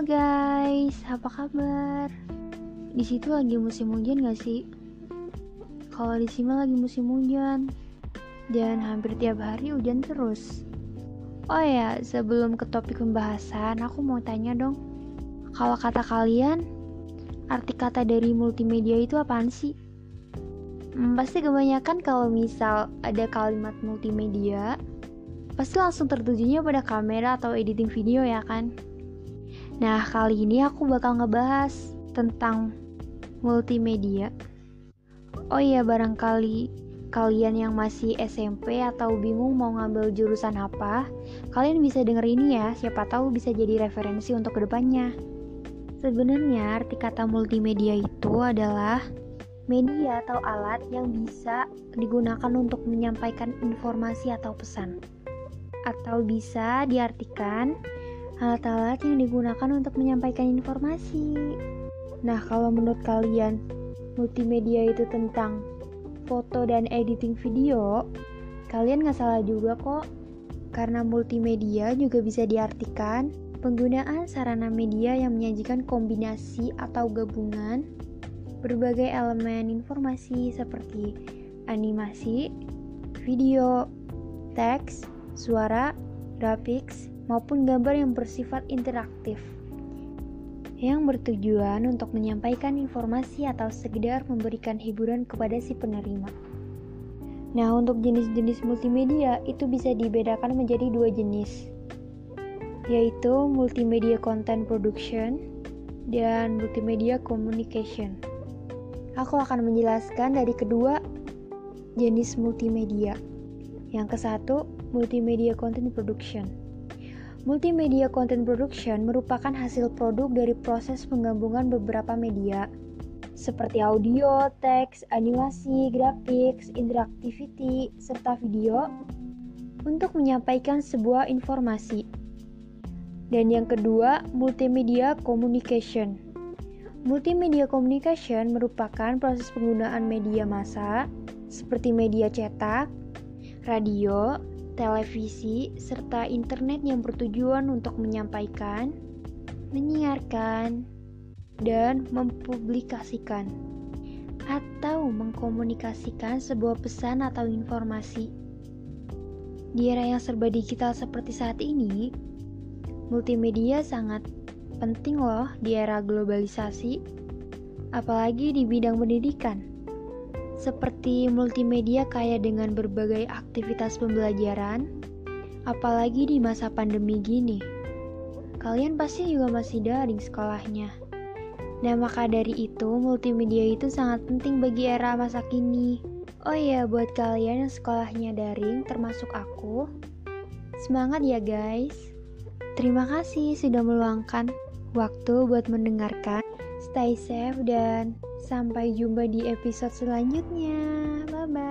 Guys, apa kabar? Di situ lagi musim hujan gak sih? Kalau di sini lagi musim hujan dan hampir tiap hari hujan terus. Oh ya, sebelum ke topik pembahasan, aku mau tanya dong. Kalau kata kalian, arti kata dari multimedia itu apaan sih? Hmm, pasti kebanyakan kalau misal ada kalimat multimedia, pasti langsung tertujunya pada kamera atau editing video ya kan? Nah, kali ini aku bakal ngebahas tentang multimedia. Oh iya, barangkali kalian yang masih SMP atau bingung mau ngambil jurusan apa, kalian bisa denger ini ya, siapa tahu bisa jadi referensi untuk ke depannya. Sebenarnya arti kata multimedia itu adalah media atau alat yang bisa digunakan untuk menyampaikan informasi atau pesan. Atau bisa diartikan alat-alat yang digunakan untuk menyampaikan informasi. Nah, kalau menurut kalian, multimedia itu tentang foto dan editing video, kalian nggak salah juga kok. Karena multimedia juga bisa diartikan penggunaan sarana media yang menyajikan kombinasi atau gabungan berbagai elemen informasi seperti animasi, video, teks, suara, grafik, maupun gambar yang bersifat interaktif yang bertujuan untuk menyampaikan informasi atau sekedar memberikan hiburan kepada si penerima. Nah, untuk jenis-jenis multimedia itu bisa dibedakan menjadi dua jenis, yaitu multimedia content production dan multimedia communication. Aku akan menjelaskan dari kedua jenis multimedia. Yang ke satu, multimedia content production. Multimedia content production merupakan hasil produk dari proses penggabungan beberapa media seperti audio, teks, animasi, grafik, interactivity, serta video untuk menyampaikan sebuah informasi. Dan yang kedua, multimedia communication. Multimedia communication merupakan proses penggunaan media massa seperti media cetak, radio, televisi, serta internet yang bertujuan untuk menyampaikan, menyiarkan, dan mempublikasikan atau mengkomunikasikan sebuah pesan atau informasi. Di era yang serba digital seperti saat ini, multimedia sangat penting loh di era globalisasi, apalagi di bidang pendidikan seperti multimedia kaya dengan berbagai aktivitas pembelajaran, apalagi di masa pandemi gini. Kalian pasti juga masih daring sekolahnya. Nah, maka dari itu, multimedia itu sangat penting bagi era masa kini. Oh iya, buat kalian yang sekolahnya daring, termasuk aku, semangat ya guys. Terima kasih sudah meluangkan waktu buat mendengarkan. Stay safe dan sampai jumpa di episode selanjutnya. Bye bye.